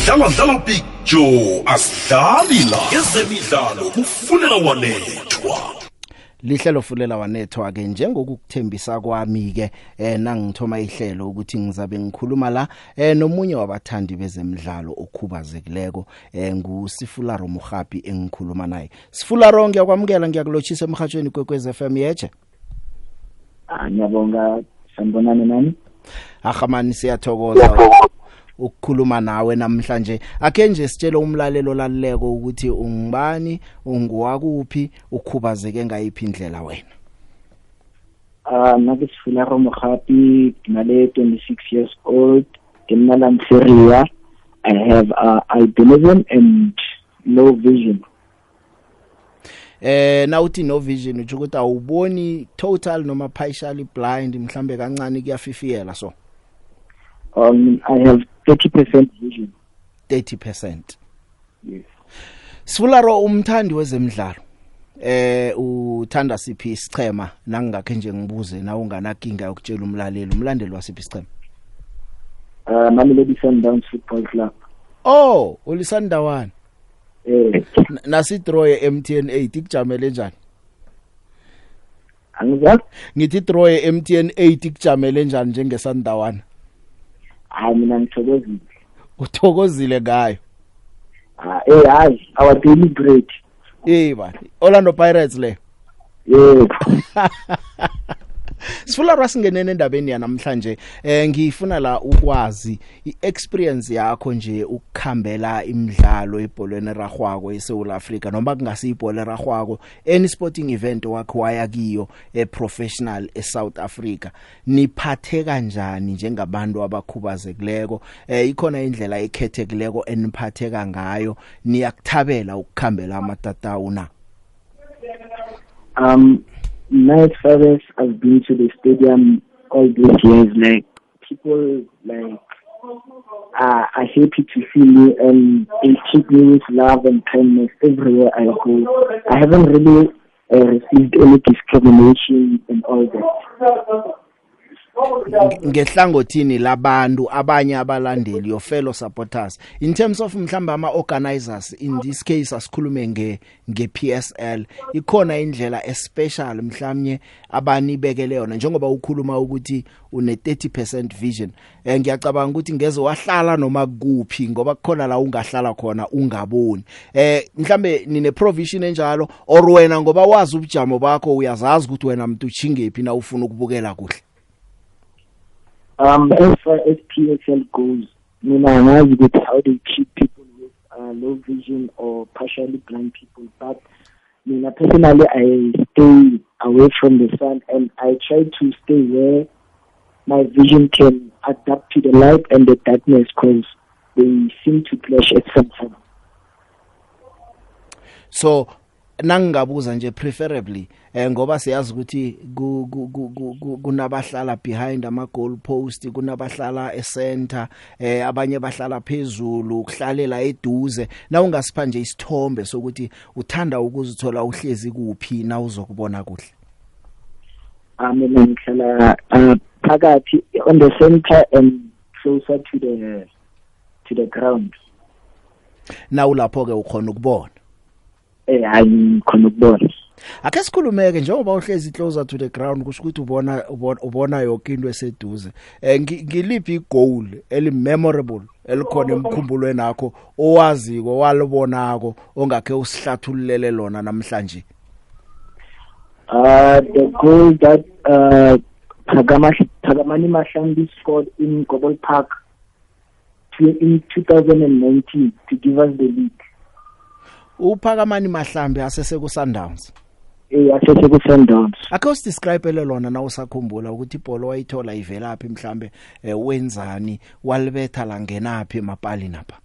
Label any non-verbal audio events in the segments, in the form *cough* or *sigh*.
sidlala dlala picture asidlali la ezemidlalo kufunela wanethwa. Lihlelo fulela wanethwa ke njengokukuthembisa kwami ke eh nangithoma ihlelo ukuthi ngizabe ngikhuluma la eh nomunye wabathandi bezemidlalo okhubazekileko eh ngusifularo Mugapi engikhuluma naye. Sifularo ngiyakwamukela ngiyakulochisa emhathweni kwekwez FM yeje Ah ngiyabonga sanibonani nani Ahamani siyathokoza. Ukukhuluma nawe namhlanje. Ake nje sitshele umlalelo laleko ukuthi ungibani unguwakuphi ukhubazeke ngayiphi indlela wena? Ah nake sifuna Romo Gapi ngale 26 years old in Nalamseria I have uh, albinism and low vision. Eh na uthi no vision uthi ukuthi awuboni total noma partially blind mhlambe kancane kuyafifiyela so? Um I have 30% vision 30% yes. Sifularo umthandi wezemidlalo eh uthanda siphi isichema nangingakhe nje ngibuze na unganakinga yokutshela umlaleli umlandeli wasiphi isichema uh Mamelodi Sundowns Football Club. Oh ulisandawana. Eh. Nasi draw ye MTN 8 ikujamele njani? Angizazi ngithi draw ye MTN 8 ikujamele njani njengesandawana? Hayi mina ngithokozile. Uthokozile ngayo? Ah eh hayi our daily bread. Eh bani Orlando Pirates le? Yebo. *laughs* Sifuna rasingenene endabeni yanamhlanje eh ngifuna la ukwazi iexperience yakho nje ukukhambela imidlalo ebholweni ragwako eSouth Africa noma kungasiyibhola ragwako any sporting event wakho waya kiyo e professional eSouth Africa. Niphathe kanjani njengabantu abakhubazekileko? Eh ikhona indlela ekhethekileko eniphatheka ngayo? Niyakuthabela ukukhambela amatatawu na? Um nice fathers I've been to the stadium all these years like people like uh, are happy to see me and they treat me with love and kindness everywhere I go. I haven't really uh, received any discrimination and all that. Ngehlangothini labantu abanye abalandeli your fellow supporters. In terms of mhlamba ama organizers in this case asikhulume nge nge PSL ikhona indlela especial mhlawumnye abanibekele yona njengoba ukhuluma ukuthi une 30% vision. Eh ngiyacabanga ukuthi ngeze wahlala noma kuphi ngoba kukhona la ungahlala khona ungaboni. Eh mhlambe nine provision enjalo or wena ngoba wazi ubujamo bakho uyazazi ukuthi wena umuntu uchingephi na ufuna ukubukela kuhle. Um, as far as PSL goes, mina angazi ukuthi how they treat people with uh, low vision or partially blind people, but mina personally I stay away from the sun and I try to stay where my vision can adapt to the light and the darkness because they seem to clash at some time. so nangingabuza nje preferably eh ngoba siyazi ukuthi ku- ku- ku- ku- ku- kunabahlala behind ama goal post kunabahlala ecenter eh abanye bahlala phezulu kuhlalela eduze. Na ungasipha nje isithombe sokuthi uthanda ukuzithola uhlezi kuphi na uzokubona kuhle. Uh, mina ngihlala uh, phakathi on the center and closer to the to the ground. na ulapho ke ukhona ukubona. Eh, hayi ngikhona ukubona. ake sikhulumeke njengoba uhlezi closer to the ground kusho ukuthi ubona ubona- ubona yonke into eseduze eh ngi- ngiliphi igoal eli memorable elikhona emkhumbulweni wakho owaziko walibonako ongakhe usihlathululele lona namhlanje Uh, the goal that uh, Pagama, Pagamani Mashambi scored in Gobel Park to, in 2019 to give us the lead. Uphakamani mahlambi asese ku Sundowns Eh, asese ku Sundowns. ake usidescribe lona na usakhumbula ukuthi ibhola wayithola ivelaphi mhlambe eh, wenzani walibetha la ngenapi emapali napha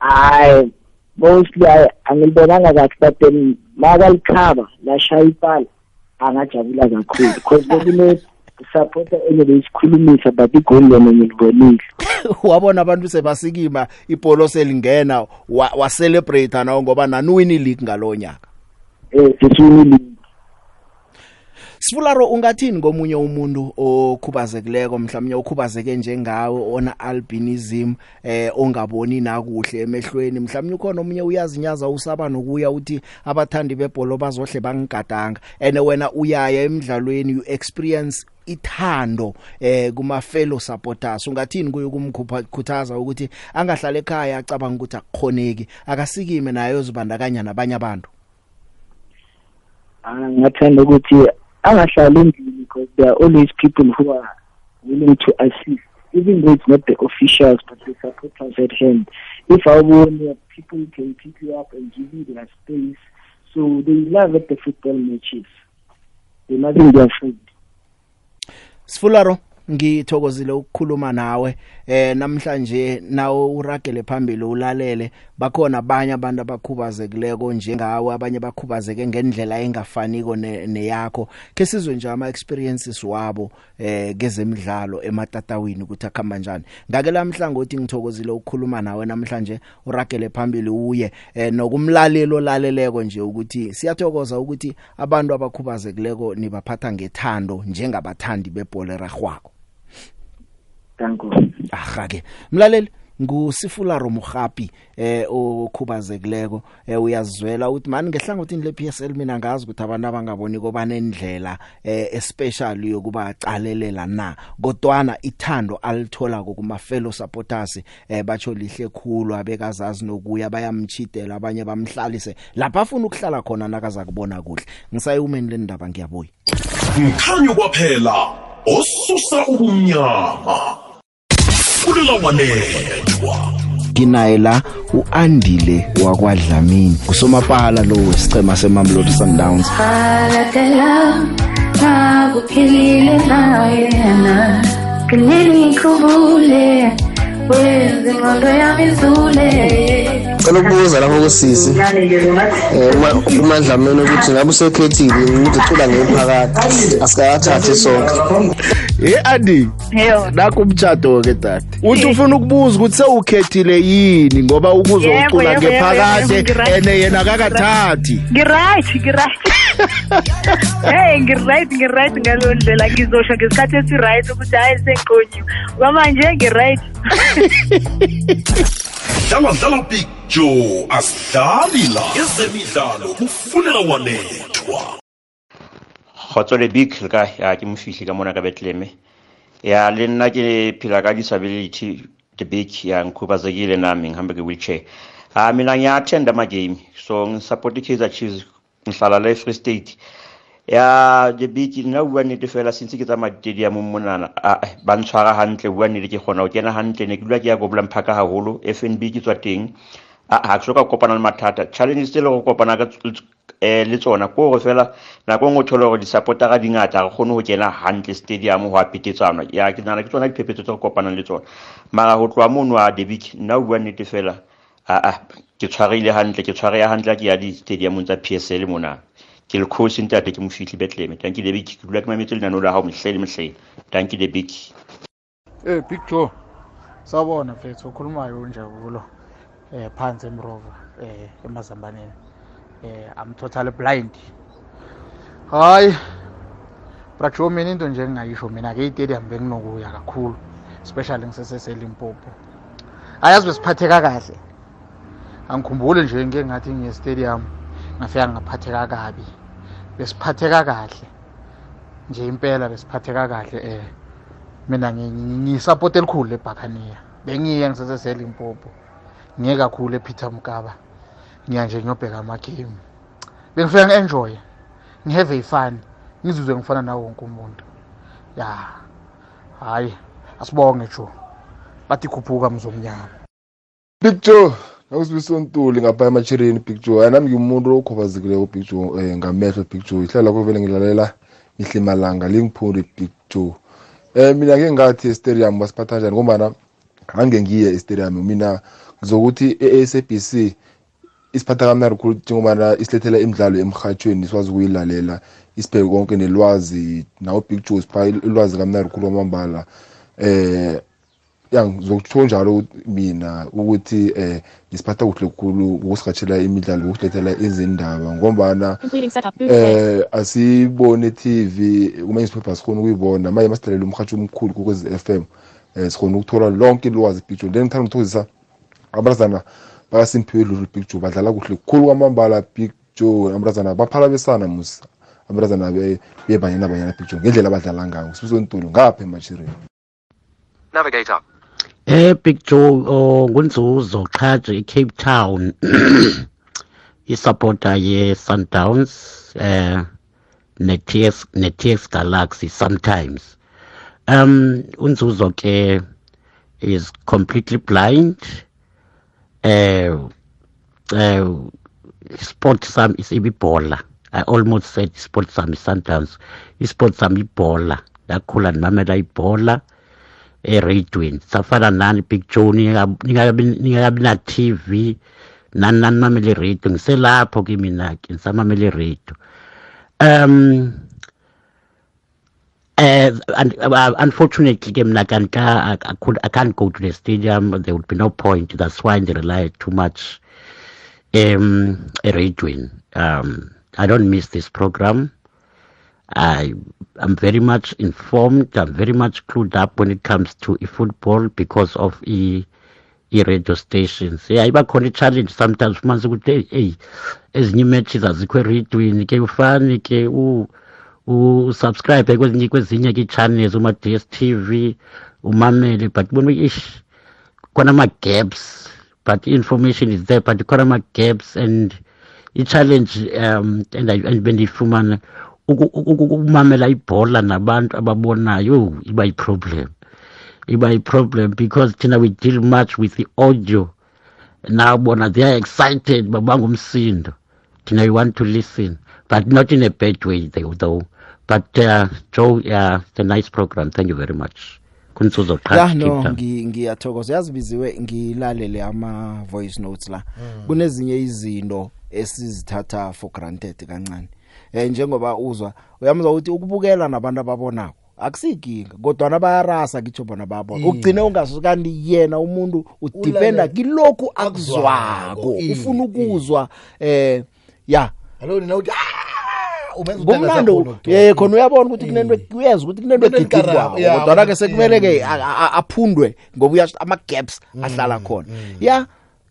I mostly I angilibonanga kahle but then makalikhaba lashaya ipala angajabula kakhulu because bekune supporter enye isikhulumisa but igoli lona ngilibonile. *laughs* wabona abantu sebasikima ibhola selingena wa, wa celebrate nawo ngoba nanuwini league ngalonyaka Eh, siswini Sifularo ungathini komunye umuntu okhubazekileko mhlawumnye okhubazeke njengawe ona albinism eh ongaboni nakuhle emehlweni? Mhlawumnye ukhona omunye uyazinyaza usaba nokuya uthi abathandi bebhola bazohle bangigadanga. Ene wena uyaya emidlalweni you experience ithando eh kuma fellow supporters. Ungathini kuye kumkhuthaza ukuthi angahlala ekhaya acabanga ukuthi akukhoneki akasikime naye uzibandakanya nabanye abantu? Angathanda ukuthi angahlali endlini because there are always people who are willing to assist even though it's not the officials but the supporters at hand. If awubone people can pick you up and give you their space. So they love at the football matches. They're loving their food Sifularo ngithokozile ukukhuluma nawe eh namhlanje nawe uragele phambili ulalele. Bakhona abanye abantu abakhubazekileko njengawe abanye bakhubazeke ngendlela engafaniko neyakho. Ke sizwe nje ama experiences wabo eh kezemidlalo ematatawini ukuthi akhamba kanjani ngake lamhlangothi ngithokozile ukukhuluma nawe namhlanje uragele phambili uye eh nokumlalelo olaleleko nje ukuthi siyathokoza ukuthi abantu abakhubazekileko nibaphatha ngethando njengabathandi bebhola eragwako danko aha ke mlaleli ngusifularo muhapi eh okhubazekileko eh uyazwela ukuthi mani ngehlangothini le PSL mina ngazi ukuthi abantu abangaboni koba nendlela eh especial yokuba aqalelela na. Kodwana ithando alithola kuma fellow supporters eh batsho lihle khulu abekazazi nokuya bayamchidela abanye bamhlalise. Lapha afuna ukuhlala khona nakaza kubona kuhle. Ngisayumeni lendaba ngiyabuya. Mkhanyo kwaphela osusa ubumnyama. Kulela wanethwa kinaye la uandile wakwadlamini kusomapala lo wesicema semamlodi Sundowns. Nakuphilile naye na Kinini kubule. Wenze ingqondo yami izule Cela ukubuza lapho kusisi eh uma umadlameni ukuthi ngabe usekhethile ukuthi ucula ngephakathi asikathathe sonke Eh Andi Yebo. nakho umtchado ke dade uthi ufuna ukubuza ukuthi sewukhethile yini ngoba ukuzwa Yebo, ucula yebo, yebo, ngephakade yebo, ngiright. ene yena akakathathi Ngiright, ngiright. *laughs* Hey, ngiright, ngiright ngalo ndlela ngizosho ngesikhathi esiright ukuthi hayi senkonyo. Kwamanje ngiright. Dlala dlala joe asidlali la ezemidlalo kufunela wanethwa. Kgotso le big le ka ya ke mofihli ka mona ka betleme. Ya le nna ke phela ka disability the big ya ngikhubazekile nami ngihambe ke-wheelchair um mina ngiya-attenda ama-game so ngisupport i-kaizer chiefs ngihlala la e-free state. Ya big nna bua nnete fela sentse ke tsamaya ditadiumong monana ah, eh, ba ntshwara hantle bua nnete ke kgona ho kena hantle ne ke dula ke ya goblang phaka haholo f n b ke tswa teng. Ah, ha ke soka kopana le mathata. Challenges tse le go kopana eh, le tsona. Ke gore fela nako ngwe o thole gore di-supportera di ngata ga kgone go kena hantle stadium go apetetsana ya ke nana ke tsona diphephetso tse go kopanang le tsona. Mara go tloa mono a debik nna o bua nnete fela aa ke tshwareile hantle ke tshwareya hantle ha ke ya di-stadiumong tsa p s l mona. Cosi ntate ke mofitlhi betleme tanki debik ke dula ke mametse lenano la gago mehle le mehle tanki debik Eh Big Joe. Sawubona mfethu ukhulumayo unjabulo. Eh phansi emrova eh emazambaneni. Eh I'm totally blind. Hayi. Brajo mina into nje engingayisho mina ke stadium benginokuya kakhulu especially ngisesese Limpopo. Ayazi besiphatheka kahle. Angikhumbule nje ngeke ngathi ngiye stadium ngafika ngaphatheka kabi. Besiphatheka kahle. Nje impela besiphatheka kahle eh mina ngi- ngi- ngisupport elikhulu leBuccaneer bengiye ngisese Limpopo. Ngiye kakhulu ePeter Mokaba ngiya nje ngiyobheka ama game bengifika ngienjoy ngihave fun. Ngizizwe ngifana nawo wonke umuntu. Ya hayi asibonge Joe bathi khuphuka mzomnyama. Big Joe nawusibiso ntuli ngapha emachirini Big Joe ayina nami ngimuntu okhubazekileko Big Joe eh ngamehlo Big Joe ihlala kuvele ngilalela mihle malanga lingiphundi Big Joe eh mina ke ngathi stadium basiphatha kanjani ngoba ange ngiye e-stadium. Mina ngizokuthi e-SABC isiphatha kamnandi khulu njengoba isilethela imidlalo emhathweni sikwazi ukuyilalela isibheke konke nelwazi nawo Big Joe sipha ilwazi kamnandi khulu kwamambala. Eh ya ngizokutsho njalo ukuthi mina ukuthi eh ngisiphatha kuhle kakhulu ukusigatshela imidlalo ukusilethela izindaba ngombana eh asibone TV kuma newspaper sikhona ukuyibona. Manje masidalela umhatsho omkhulu kokwezi FM eh sikhona ukuthola lonke ilwazi picture. Then ngithanda ukuthokozisa abrazana bakaSimphiwe Lulu picture badlala kuhle kukhulu kwamambala picture. Abrazana baphalabisana musa abrazana bebanyana banyana picture ngendlela abadlala ngayo. Sibuso ntulu ngapha emachirini Navigator. Eh Big Joe oh ngunzuzo chaje eCape Town. *clears throat* Isupporter ye Sundowns eh ne-TS ne-TS Galaxy sometimes. Um unzuzo ke is completely blind. Eh uh, sport sami is ibhola. I almost said sport sami Sundowns. Isport sami ibhola. Lakhula ndimamela ibhola. Eradweni safana nani big joe ningakabi na TV nani nani mamele radio ngiselapho ke ngisamamele radio um uh, unfortunately ke mina kanka I, could I can't go to the stadium. There would be no point. That's why they rely too much um eradweni um I don't miss this program. I am very much informed. I'm very much clued up when it comes to football because of i i-radio stations yeah iba khona i-challenge sometimes ufumanise ukuthi hey hey ezinye imatches azikho eradweni ke ufani ke usubscribe kwezinye kwezinye ke i-channels uma-DSTV umamele but bona ish khona ama-gaps but information is there but khona ama-gaps and i-challenge um and bendiyifumana ukumamela ibhola nabantu ababonayo iba yi-problem. Iba yi-problem because thina we deal much with the audio. Now bona they are excited babangumsindo thina we want to listen but not in a bad way though but uh, joe yeah, it's a nice program. Thank you very much. Kunsuzo ya no ngiyathokoza. Yazibiziwe ngilalele ama voice notes la. Mm. kunezinye izinto esizithatha for granted kancane. Eh njengoba uzwa uyamuzwa ukuthi ukubukela nabantu ababonako akusikinga kodwa bayarasa kitsho bona bayabona ugcine ungasukandi yena umuntu udependa kilokhu akuzwako. ufuna ukuzwa eh ya. Alo nina uthi kumnando eh khona uyabona ukuthi kunento uyeza ukuthi kunento egididwa kodwa ke sekumele ke aphundwe ngoba uyasho ama gaps ahlala khona. ya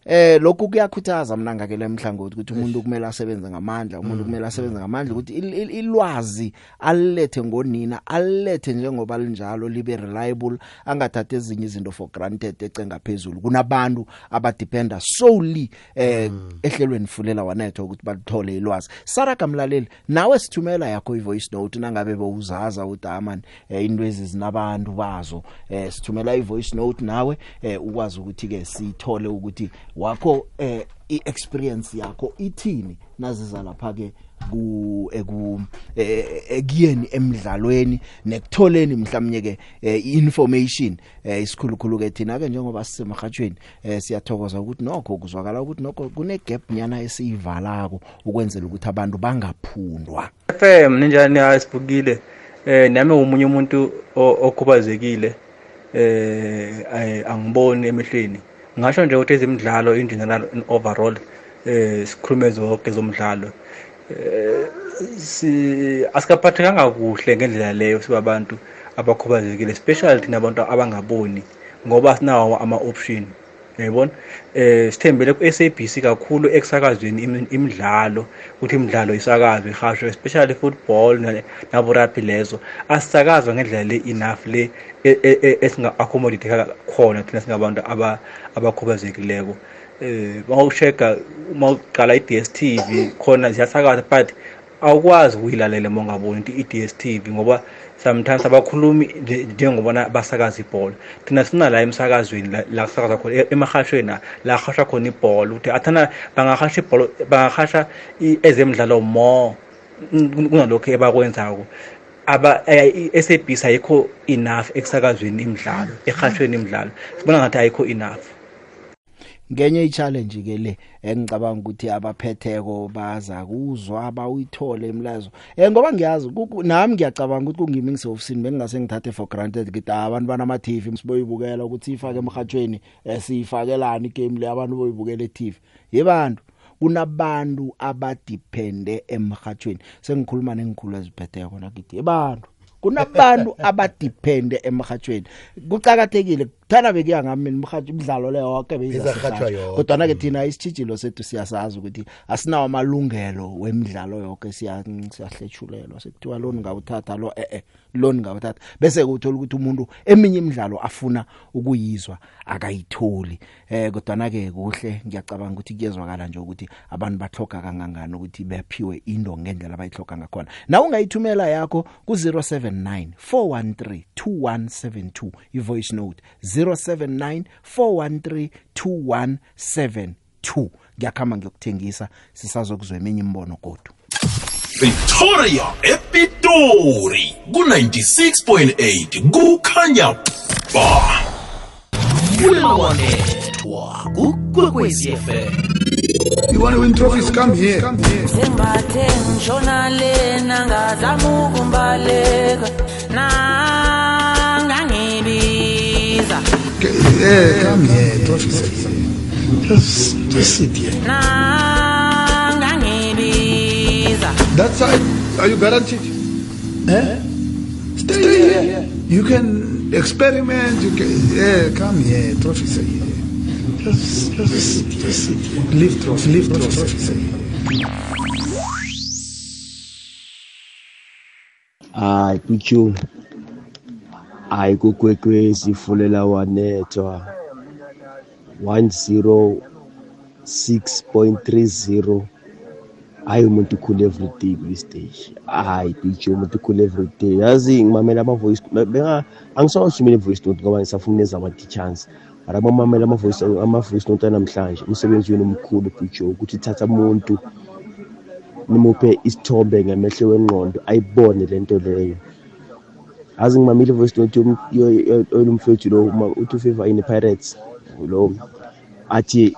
eh lokhu kuyakhuthaza mina ngake lemhlangothi ukuthi umuntu kumele asebenze ngamandla umuntu kumele asebenze ngamandla ukuthi ilwazi alilethe ngonina alilethe njengoba linjalo libe reliable angathatha ezinye izinto for granted ecenga phezulu kunabantu abadependa solely eh ehlelweni fulela wanetho ukuthi balithole ilwazi. Saraga mlaleli nawe sithumela yakho ivoice note nangabe bowuzaza ukuthi aman into ezizinabantu bazo. Eh sithumela ivoice note nawe eh ukwazi ukuthi ke sithole ukuthi wakho eh iexperience yakho ithini naziza lapha ke ku eku ekuyeni emidlalweni nekutholeni mhlawumnye ke information isikhulukhulu ke thina ke njengoba sisemhathweni siyathokoza ukuthi nokho kuzwakala ukuthi nokho kune gap nyana esiyivalako ukwenzela ukuthi abantu bangaphundwa. FM ninjani asibukile eh nami umunye umuntu okhubazekile eh angiboni emehlweni. Ngasho nje ukuthi ezemidlalo in general in overall eh sikhulume zonke zomdlalo. Eh si asikaphathekanga kuhle ngendlela leyo sibabantu abakhubazekile especially thina abantu abangaboni ngoba sinawo ama option yayibona eh sithembele ku SABC kakhulu ekusakazweni imidlalo ukuthi imidlalo isakazwe ihashwe especially football nabo rugby lezo. Asisakazwa ngendlela le enough le esinga accommodate khona thina singabantu abakhubazekileko. Eh mawusheka mawuqala i-DStv khona ziyasakaza but awukwazi ukuyilalela uma ungaboni i-DStv ngoba sometimes abakhulumi njengobona basakaza ibhola. Thina sina la emsakazweni la kusakaza khona emahashweni la hashwa khona ibhola ukuthi athana bangahasha ibhola bangahasha ezemidlalo more kunalokho ebakwenzako. Aba i-SABC ayikho enough ekusakazweni imidlalo ehashweni imidlalo. Sibona ngathi ayikho enough. Ngenye i-challenge ke le engicabanga ukuthi abaphetheko baza kuzwa bawuyithole imlazo eh ngoba ngiyazi kuku- nami ngiyacabanga ukuthi kungimi ngisofisini bengingase ngithathe for granted ngithi "Ah, abantu banama TV siboyibukela ukuthi ifake emhathweni eh, siyifakelani igame le abantu boyibukela e-TV yebantu kunabantu abadepende emhathweni sengikhuluma nengikhulu eziphetheko nakithi. Yebantu kunabantu abadepende emhathweni kucakathekile thana bekuya ngami imhathi imidlalo le yonke Izarhatjhwa yonke. kodwa ke thina isitshijilo sethu siyasazi ukuthi asinawo amalungelo wemidlalo yonke siya siyahlethulelwa sekuthiwa lo ngawuthatha lo eh eh lo ngawuthatha bese kuthola ukuthi umuntu eminye imidlalo afuna ukuyizwa akayitholi. Eh kodwa ke kuhle ngiyacabanga ukuthi kuyezwakala nje ukuthi abantu bahloka kangangani ukuthi bephiwe into ngendlela abayihloka ngakhona. Na ungayithumela yakho ku 079 413 2172 i voice note 079 413 2172 ngiyakhamba ngiyokuthengisa sisazokuzwa eminye imbono kodwa Victoria Epitori ku96.8 kukhanya ba. Ulawanethwa kukwekwezi FM You want to win trophies? Come here. Sembathe ngishona lena ngazama ukumbaleka. Yeah, come here. Trophies are here. Just, just sit here. nangangibiza That side, are you guaranteed? Eh? Stay, here. You can experiment. You can, yeah, come here. Are here. Just, just sit, just sit here. Leave trophy, leave trophies are here. hayi pichu hayi kukwekwezi fulela wanethwa. 106.30 hayi umuntu ukhule everyday kule stage hayi pichu umuntu ukhule everyday yazi ngimamela ama-voice benga angisawashumile i-voice note ngoba ngisafuna neza ama-teachers. Mara mamamela ama-voice ama-voice note anamhlanje. Umsebenzi wenu omkhulu pichu ukuthi thatha umuntu nimuphe isithombe ngamehlo wengqondo ayibone lento leyo. Azi ngimamile voice note olumfethu lo uma uthi ufeva in pirates? Lo athi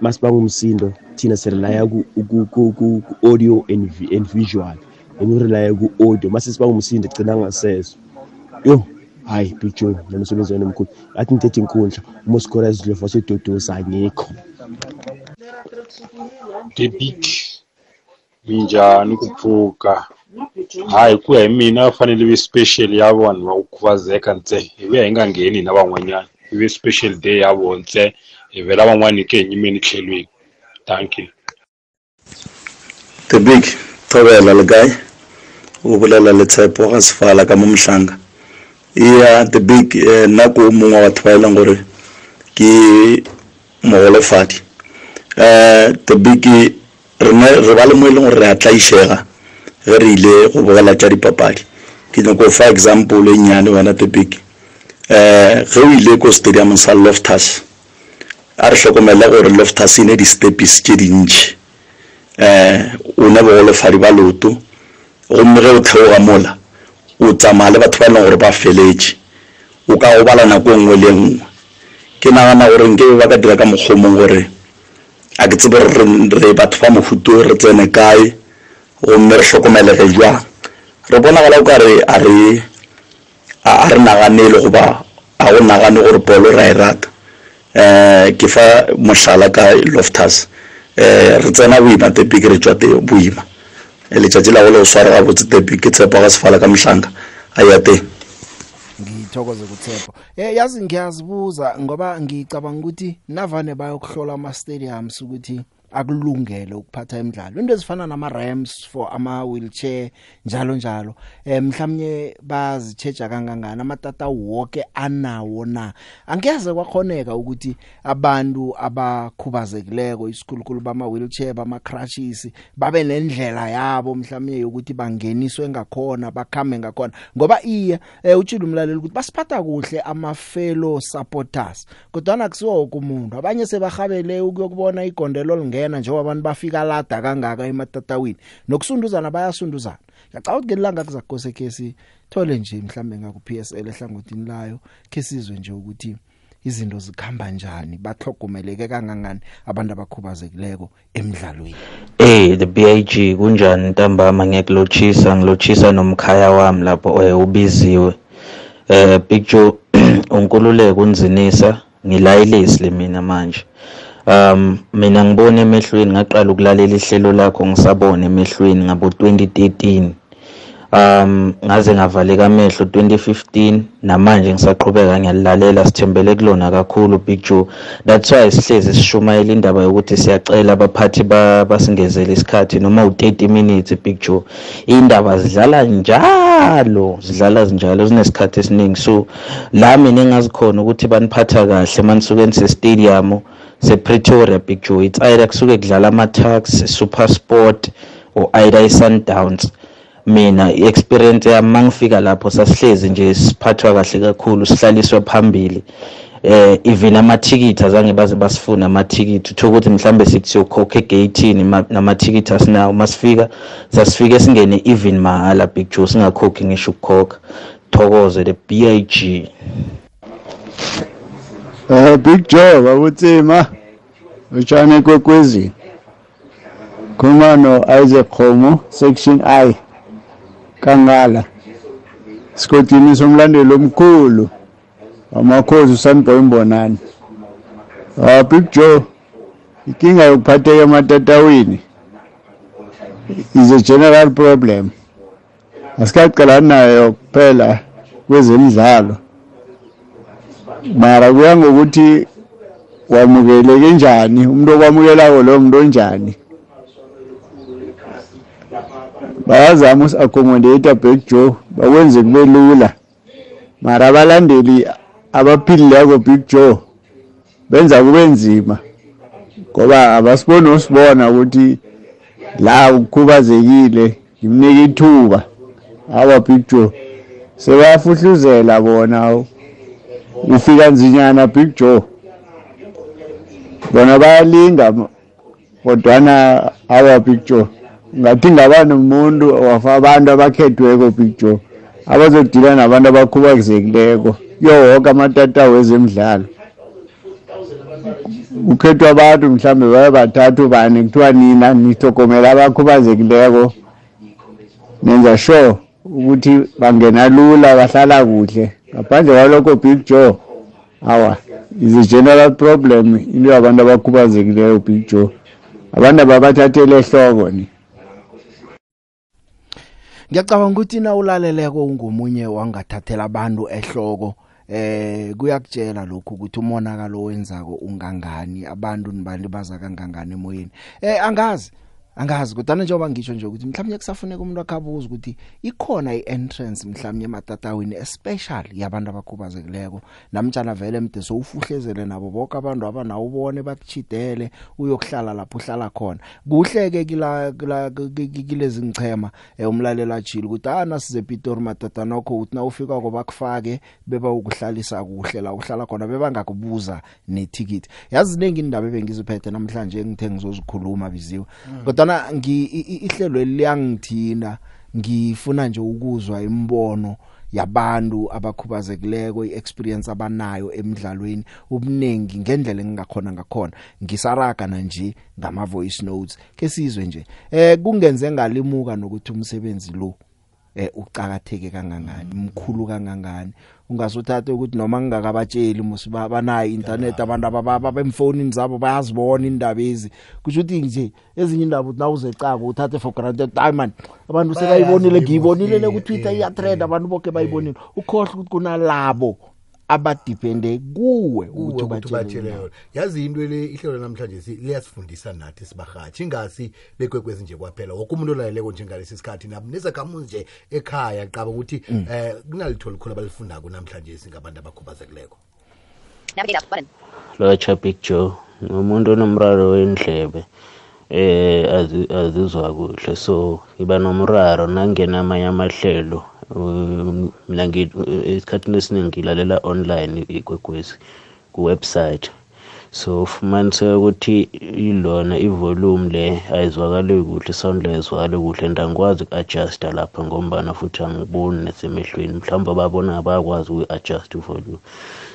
masibanga umsindo thina sirelaya ku-audio and vi- and visual and urelaya ku-audio mase sibanga umsindo gcina ngaseso yo hayi picture nomsebenzi wena omkhulu. Athi ngithethe inkundla umosikora ezidlofa sedodosa angikho debit minjhani ku pfuka hayi ku ya hi mina va fanele ve special ya vanhu va ku khuvazeka ntsena hi vuya hi nga ngheni na van'wanyana hi ve special day ya vona ntsena hi vela van'wani ke hi nyimeni tlhelweni thank you. The big thobela le kae o bolela le tshepo ga sefala ka mo motlhanga iya the big eh, nna ko mongwe wa batho ba e leng gore ke mogolofadi um the big rena re ba le mo e leng gore re a tlaišega ge re ile go bogela tša dipapadi. Ke nyako fa example e nnyane wena big um ge o ile ko stadium sa loftus a re hlokomele gore loftus e ne di-stepis tše dintšhi eh o ne bogolofadi ba loto gomme ge o theoga mola o tsamaya le batho ba e leng gore ba feletše o ka go bala nako nngwe le nngwe. Ke nagana gore nke ba ka dira ka mokgomong gore a ke tsebe re batho ba mohuto re tsene kae gomme re hlokomelege jwang? Re bonagala o ka re a re a re naganele goba a go nagane gore polo ra e rata. Um ke fa mohlala ka loftus um re tsena boima tepi ke re tswa te boima. Eh, letšatši la go le go sware gabotse tepi ke tshepa ga sefala ka motlhanka a ya teng. Ngithokoze kuthepho eh yazi ngiyazibuza ngoba ngicabanga ukuthi navane bayokuhlola ama stadiums ukuthi akulungele ukuphatha imidlalo. Into ezifana nama ramps for ama wheelchair njalo njalo. Eh mhlawumnye bazichecha kangangani? Amatata wonke anawo na? Angeze kwakhoneka ukuthi abantu abakhubazekileko isikhulukhulu bama wheelchair bama crutches babe nendlela yabo mhlawumnye ukuthi bangeniswe ngakhona bakhambe ngakhona. Ngoba iya eh, utshilo umlaleli ukuthi basiphatha kuhle ama fellow supporters kodwa akusiwo wonke umuntu. Abanye sebahabele ukuyokubona igondelo lingena njengoba abantu bafika lada kangaka ematatawini. Nokusunduzana bayasunduzana. Ngicabanga ukuthi ngelanga kuzakose kesi thole nje mhlambe ngaku PSL ehlangothini layo ke sizwe nje ukuthi izinto zikhamba njani bahlogomeleke kangangani abantu abakhubazekileko emidlalweni. Eh the BIG kunjani ntambama? Ngiyakulochisa ngilochisa nomkhaya wami lapho eh ubiziwe. Eh Joe *clears throat* unkululeko unzinisa ngilayilisi mina manje. Um mina ngibona emehlweni ngaqala ukulalela ihlelo lakho ngisabona emehlweni ngabo 2013 um ngaze ngavaleka amehlo 2015 namanje ngisaqhubeka ngiyalilalela sithembele kulona kakhulu Big Joe. That's why sihlezi sishumayela indaba yokuthi siyacela abaphathi ba- basingezele isikhathi noma u30 minutes Big Joe. Indaba zidlala njalo zidlala njalo zinesikhathi esiningi. So la mina engazikhona ukuthi baniphatha kahle manisuke nise stadium sePretoria Big Joe. Either kusuke kudlala ama-Tuks Super Sport or either i-Sundowns. Mina i-experience yami mangifika lapho sasihlezi nje siphathwa kahle kakhulu sihlaliswe phambili. Eh even amathikithi azange baze basifuna amathikithi uthola ukuthi mhlambe sithi siyokhokha egate-ini ma- namathikithi asinawo. Masifika sasifike singene even mahhala big joe singakhokhi ngisho ukukhokha. Thokoze the big Eh Big Joe bakutsima utshane kwekwezi. Khuluma no Isaac Khomo section I kangala. Sikotini somlandeli omkhulu amakhosi uSanboy Mbonani ah Big Joe inkinga yokuphatheka ematatawini. Is a general problem. Asikaqalana nayo kuphela kwezemidlalo. Mara kuya ngokuthi wamukeleke njani umuntu okwamukelako loyo muntu onjani? Bayazama usi-accommodate back joe bakwenze kube lula. Mara abalandeli abaphilileko big joe benza kube nzima. Ngoba abasiboni usibona ukuthi la ukhubazekile ngimnika ithuba. Awa big joe sebayafuhluzela bona ufika nzinyana big joe. Bona bayalinga m- kodwana awa big joe ngathi ngaba nomuntu wafa abantu abakhethweko big joe abazodila nabantu abakhubazekileko kuyo woke amatatawu ezemidlalo kukhethwa abantu mhlambe babe bathathu bane kuthiwa nina nihlogomela abakhubazekileko. Nenza sure ukuthi bangena lula bahlala kuhle. Ngaphandle kwalokho big joe awa is a general problem into yabantu abakhubazekileyo big joe. Abantu ababathathele ehloko ni. Ngiyacabanga ukuthi na ulaleleko ungomunye wangathathela abantu ehloko eh kuyakutshela lokhu ukuthi umonakalo wenzako ungangani abantu nibalibaza kangangani emoyeni. Eh angazi angazi kodwa njengoba ngisho nje ukuthi mhlawumnye kusafuneka umuntu akabuza ukuthi ikhona ientrance mhlawumnye ematatawini especially yabantu abakhubazekileko. Namtjana vele mde sowufuhlezele nabo bonke abantu abanawo ubone bakuchidele uyokuhlala lapho uhlala khona. Kuhleke kila kila kilezi ngichema eh, umlaleli ajile ukuthi ah nasize Pitori matatanokho uthi na ufika ko bakufake beba ukuhlalisa kuhle la uhlala khona bebangakubuza neticket yazi ningi indaba ebengiziphethe namhlanje ngithe ngizozikhuluma biziwe. Kodwa ngi i- i- ihlelo liyangithinda ngifuna nje ukuzwa imbono yabantu abakhubazekileko iexperience abanayo emidlalweni. Ubunengi ngendlela engingakhona ngakhona. Ngisaraga nanje ngama voice notes. Ke sizwe nje eh kungenze ngalimuka nokuthi umsebenzi lo eh ucakatheke kangangani mkhulu kangangani. Ungasuthatha ukuthi noma ngingakabatsheli musiba banayo internet abantu ababa bemfonini zabo bayazibona indaba ezi. Kusho ukuthi nje ezinye indaba uthi nawuzecaka uthathe for granted ay man abantu sebayibonile ngiyibonile le ku Twitter iya trend abantu bonke bayibonile. Ukhohle ukuthi kunalabo abadepende kuwe ukuthi ukuthi batshele ubatshele yona. yazi into le ihlelo namhlanje si- liyasifundisa nathi sibahathi ingasi lekwekwezi nje kwaphela. Woke umuntu olaleleko njengalesi sikhathi nabo nezakhamuzi nje ekhaya qaba ukuthi Mm. eh kunalitho likhulu abalifundako namhlanje singabantu abakhubazekileko. Lotsha big joe ngumuntu onomraro wendlebe eh azi- azizwa kuhle. So iba nomraro nangena amanye amahlelo um, mina esikhathini esiningi ngilalela online ikwekwezi ku-website. So ufumaniseka ukuthi ilona ivolume le ayizwakali kuhle isound le ayizwakali kuhle and angikwazi uku-adjusta lapha ngombana futhi angiboni nasemehlweni mhlawumbe ababona bayakwazi ukuyi-adjust ivolume.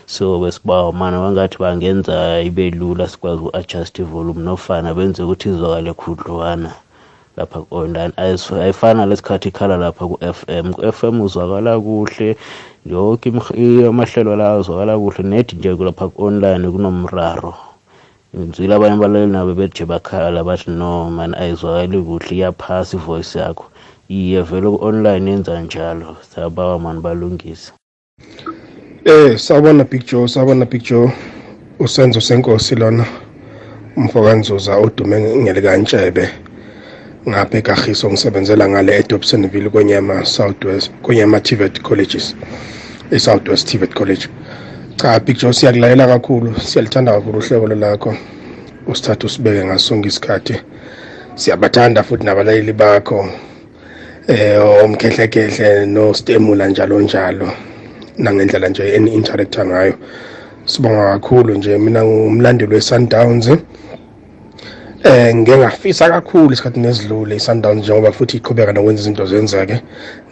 So besibawa mana bangathi bangenza ibe lula sikwazi uku-adjust ivolume nofana benze ukuthi izwakale khudlwana. Lapha ku-online ayifani lesikhathi ikhala lapha ku-fm ku-fm uzwakala kuhle yoke imh- i- amahlelo la azwakala kuhle net nje lapha ku-online kunomraro. Ngizwile abanye abalaleli nabo beje bakhala bathi no man ayizwakali kuhle iyaphasa ivoice yakho. Iye vele ku-online yenza njalo. Sabawa mani balungise. Eh sawubona Big Joe sawubona Big Joe. Usenzo senkosi lona umfokanzuza odume ngele kantshebe. Ngapha eKagiso ngisebenzela ngale eDobsonville kwenyama Southwest kwenyama TVET colleges eSouthwest TVET college. Cha Big Joe siyakulalela kakhulu. Siyalithanda kakhulu uhlelo lakho usithatha usibeke ngasonke isikhathi. Siyabathanda futhi nabalaleli bakho. Eh omkhehlekhehle no stemula njalo njalo. Nangendlela nje eni interactor ngayo. Sibonga kakhulu nje. Mina ngumlandeli we-Sundowns. Eh ngike ngafisa kakhulu isikhathi nesidlule i-Sundowns njengoba futhi iqhubeka nokwenza izinto zenzeke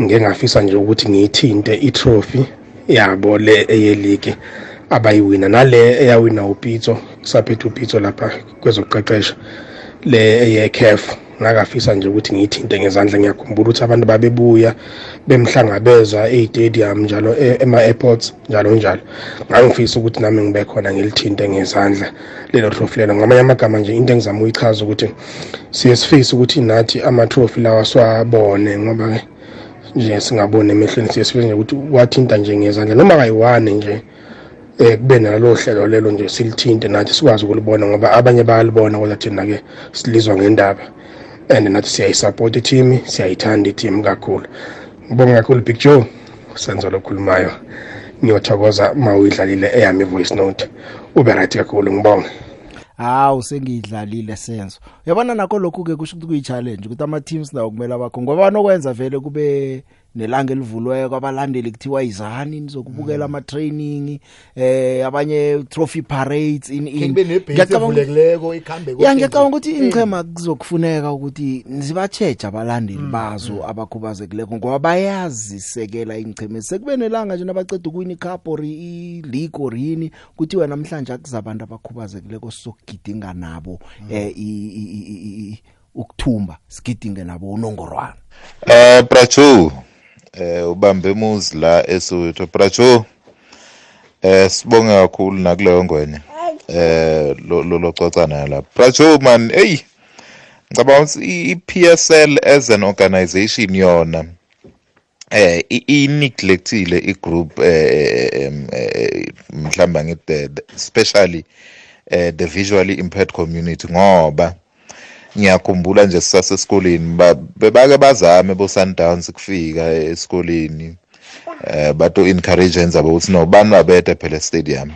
ngike ngafisa nje ukuthi ngiyithinte i-trophy yabo le eyeligi abayiwina nale eyawina upitso saphethe upitso lapha kwezokuqeqesha le eye-caf ngakafisa nje ukuthi ngiyithinte ngezandla ngiyakhumbula ukuthi abantu babebuya bemhlangabeza ey'tadium njalo e- ema-airports njalo njalo. Ngangifisa ukuthi nami ngibe khona ngilithinte ngezandla lelo trophy lelo ngamanye amagama nje into engizama ukuyichaza ukuthi siye sifise ukuthi nathi ama-trophy lawa siwabone ngoba-ke nje singaboni emehlweni siye sifise nje ukuthi wathinta nje ngezandla. Noma kayi-one nje eh kube nalo hlelo lelo nje silithinte nathi sikwazi ukulibona ngoba abanye bayalibona kodwa thina-ke silizwa ngendaba. And nathi siyayisupport i-team siyayithanda i-team kakhulu. Ngibonge kakhulu big joe senzo lokhulumayo ngiyothokoza ma uyidlalile eyami i-voice note. Ube right kakhulu ngibonge. Hawu sengiyidlalile senzo. Uyabona nakho lokhu ke kusho ukuthi kuyi-challenge ukuthi ama-teams nawo kumele abakho ngoba banokwenza vele kube nelanga elivulweko abalandeli kuthiwa izani nizokubukela ama-training eh abanye trophy parades in in kube nebhesi Ngiyacabanga- evulekileko ikhambe ya ngiyacabanga ukuthi ingchema kuzokufuneka ukuthi zibatsheje abalandeli Mm, bazo abakhubazekileko ngoba bayazisekela ingchema sekube nelanga nje nabaceda ukuwina icup or i-league or yini kuthiwa namhlanje akuzabantu abakhubazekileko sizokugidinga nabo eh i- i- i- i- i- ukuthumba sigidinge nabo unongorwana. Eh Bracho eh ubambe muzi la eSoweto. Bracho eh sibonge kakhulu nakuleyo ngwenya. Eh lo lo lococana la. Bracho man hey ngicabanga ukuthi i-PSL as an organization yona eh i- i-neglectile i-group eh em, eh, mhlamba ngithi the- the- especially eh the visually impaired community ngoba ngiyakhumbula nje sisasesikoleni ba- bebake bazame bo-sundowns kufika esikoleni. Eh bato encourage enza ukuthi no bani babede phela estadium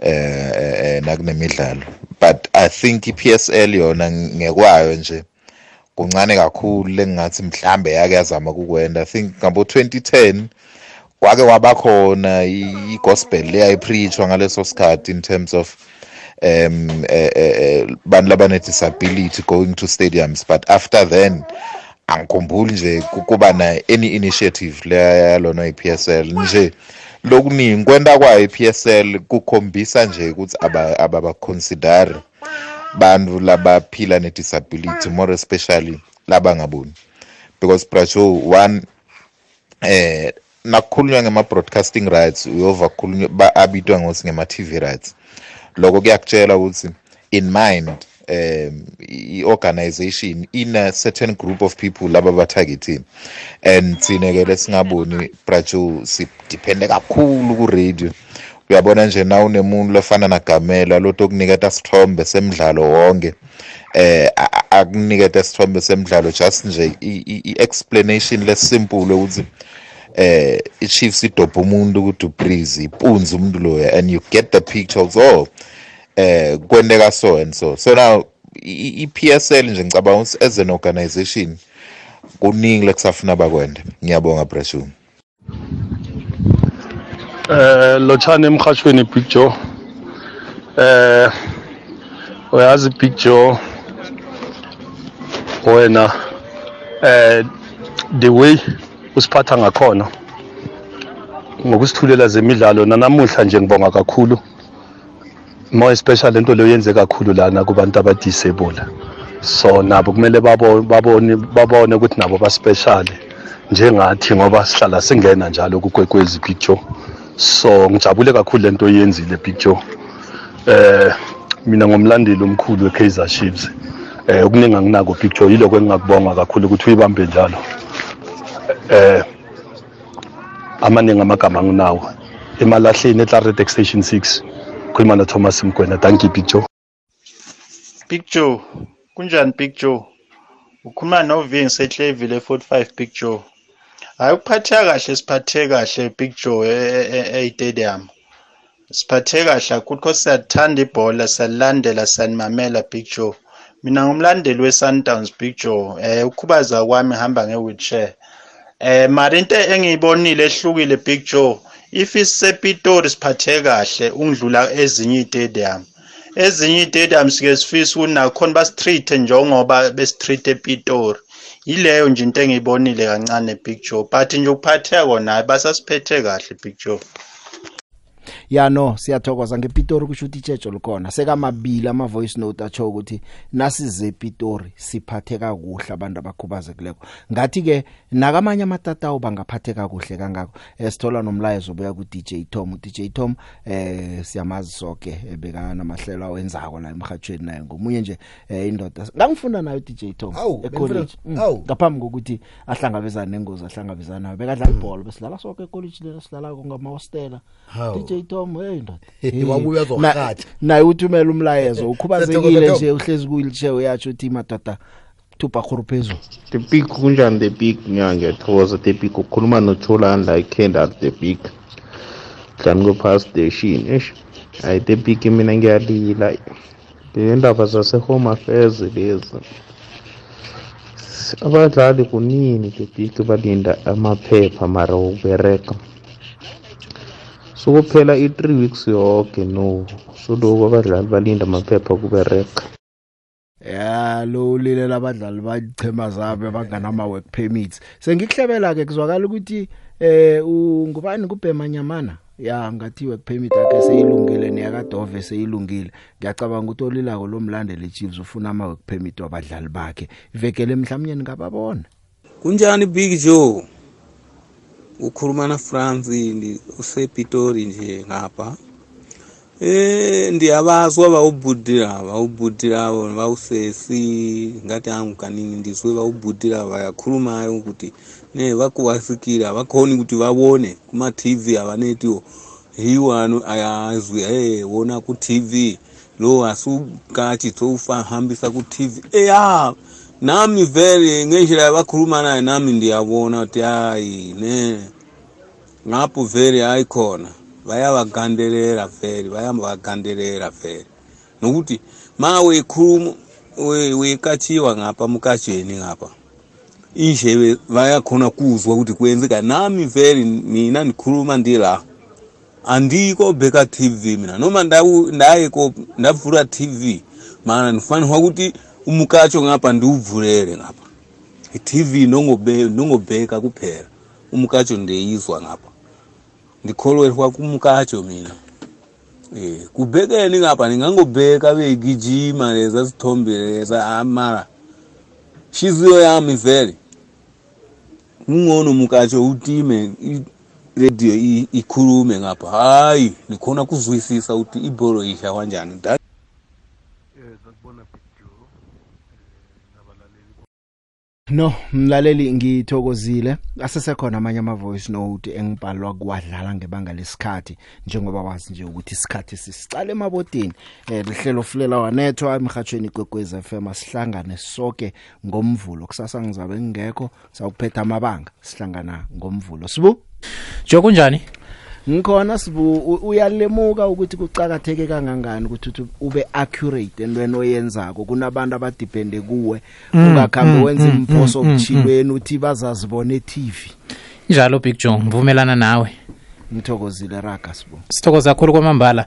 eh eh, eh, nakunemidlalo. But i think i-PSL yona ngekwayo nje kuncane kakhulu lengathi mhlambe yake yazama kukwenda i think ngabo 2010 kwake wabakhona i- i-gospel leyayipreachwa ngaleso sikhathi in terms of um eh, eh, eh, bantu labane-disability going to stadiums but after then angikhumbuli nje ku- kuba na any initiative leyalona i-PSL nje. Lokuningi kwenta kwayo i-PSL kukhombisa nje ukuthi aba- ababaconsidari bantu labaphila ne-disability more especially labangaboni. Because bracho one eh nakukhulunywa ngema-broadcasting rights uyova abitwa ngokuthi ngema-tv rights. Lokho kuyakutshela ukuthi in mind um i-organization in a certain group of people laba batargetini and thine-ke lesingaboni bracho sidiphende kakhulu ku-radio. Uyabona nje na unemuntu lofana nagamela loto okuniketa sithombe semidlalo wonke eh akuniketa sithombe semidlalo just nje i-explanation lesimple ukuthi eh i-chiefs idobha umuntu ukuthi ubreeze ipunzi umuntu loya and you get the picture of oh eh kwenteka so and so. So now i-PSL nje ngicabanga ukuthi as an organization kuningi lekusafuna bakwende ngiyabonga Brashum eh lochane emhathweni Big Joe. Eh uyazi Big Joe wena eh the way usiphatha ngakhona. Ngokusithulela zemidlalo nanamuhla nje ngibonga kakhulu. More especially into leyo yenze kakhulu lana kubantu abadisable. So nabo kumele babone babone babone ukuthi nabo baspecial njengathi ngoba sihlala singena njalo kugwegwezi picture so ngijabule kakhulu lento oyenzile picture eh mina ngomlandeli omkhulu weKaizer Chiefs. Eh okuningi anginako picture yiloko engingakubonga kakhulu ukuthi uyibambe njalo. Eh amaningi amagama anginawo emalahleni eClarinet Station 6 khuluma no Thomas Mgwena. Thank you picture Big Joe kunjani Big Joe? Ukhuluma noVing seClayville e45 Big Joe. Hayi ukuphatheka kahle siphathe kahle Big Joe e-stadium. Siphathe kahle kakhulu because siyathanda ibhola siyalilandela siyanimamela Big Joe. Mina ngumlandeli we-Sundowns Big Joe. Eh ukhubaza kwami ngihamba nge-wheelchair. Eh mara into engiyibonile ehlukile Big Joe if isepitori siphathe kahle ungidlula ezinye i-stadium ezinye i-stadium sike sifisa ukuthi khona basitreat njengoba besitreat epitori yileyo nje into engiyibonile kancane Big Joe but nje ukuphatheka kona basasiphethe kahle Big Joe. Ya no siyathokoza ngepitori kusho ukuthi itshejo likhona. Sekamabili ama voice note atsho ukuthi nasize epitori siphatheka kuhle abantu abakhubazekileko. Ngathi ke nakamanye amatatawu bangaphatheka kuhle kangako. Esithola nomlayezo obuya ku DJ Tom. DJ Tom eh siyamazi sonke ebeka namahlelo awenzako la emhathweni naye. Ngomunye nje eh, indoda ngangifunda nayo DJ Tom Awu, ecollege. benifunda- Mm, awu. ngaphambi kokuthi ahlangabezane nengozi ahlangabezana nayo. Bekadlala ibhola besidlala sonke ecollege lelo sidlala ngama hostela Hawu. DJ Tom hey ndoda. *laughs* Wabuya Na- uzorhatha. naye uthumela umlayezo ukhubazekile Siyathokoza, nje uhlezi kuyilitshe uyatsho uthi madoda thupha khuru phezulu. The big kunjani the big nya ngiyathokoza the big ukhuluma noTholanda iKenda the big. Dlani ko pass station eish hayi the big mina ngiyalila. Le ndaba zase home affairs lezi abadlali kunini the big balinda amaphepha mara ukubereka sokuphela i-three weeks yonke no. Soloku abadlali balinda amaphepha okubereka ya lo ulilela abadlali bachema zabe banganama work permits. Sengikuhlebela ke kuzwakala ukuthi eh ungubani kubhema nyamana? Ya ngathi work permit yakhe seyilungile neyakadove seyilungile. Ngiyacabanga ukuthi olilako lo mlandeli Chiefs ufuna ama work permit wabadlali bakhe. Ivekele mhlawumnye ngababona. Kunjani big joe? Ukhuluma na ndi usepitori nje ngapha. Eh ndiyabazwa bawubhudira bawubhudira bawusesi. Ngathi angu kaningi ndizwe bawubhudira bayakhulumayo ukuthi ne bakuwasikira bakhoni ukuthi babone kuma-tv abanetiwo hiwanu ayazwi hey wona ku-tv lo asukathi sowufahambisa ku-tv eya nami vele ngendlela bakhuluma naye nami ndiyabona ukuthi hayi ne. Ngapho vele hayi khona bayabagandelela vele bayabagandelela vele. Nokuthi ma wekhuluma we- wekachiwa ngapha mukatsheni ngapha indlebe bayakhona kuzwa ukuthi kwenzeka. Nami vele mina ndikhuluma ndila andiko bheka tv mina. Noma ndayeko ndavula tv mana ndifanirwa ukuthi umukatsho ngapha ndiwuvulele ngapha. I-tv nongobe- nongobheka kuphela. Umukatsho ndiyizwa ngapha. Ndikholelwa kumukatsho mina. Eh kubhekeni ngapha ningangobheka beyigijima leza sithombe leza ah, mara hliziyo yami vele. Kungcono mukatsho utime i- radio i- ikhulume ngapha. Hayi nikhona kuzwisisa ukuthi ibholo ihla kanjani. No, mlaleli ngithokozile. Asesekhona amanye ama voice note engibhalwa kwadlala ngebanga lesikhathi njengoba wazi nje ukuthi isikhathi sisicala emabotini. Eh lihlelo fulela wanethwa emhathweni kwekwez FM asihlangane sonke ngomvulo. Kusasa ngizabe ngingekho sawuphetha amabanga sihlangana ngomvulo. Sibu Jo kunjani? Ngikhona sibu u- uyalemuka ukuthi kucakatheke kangangani ukuthi uthi ube accurate entweni oyenzako? Kunabantu abadepende kuwe Mm, ungakhambi mm, wenza mm, imphoso mm, mm, okuchilweni uthi bazazibona eTV njalo big joe ngivumelana nawe. Ngithokozile raga sibo sithokoza kakhulu kwamambala.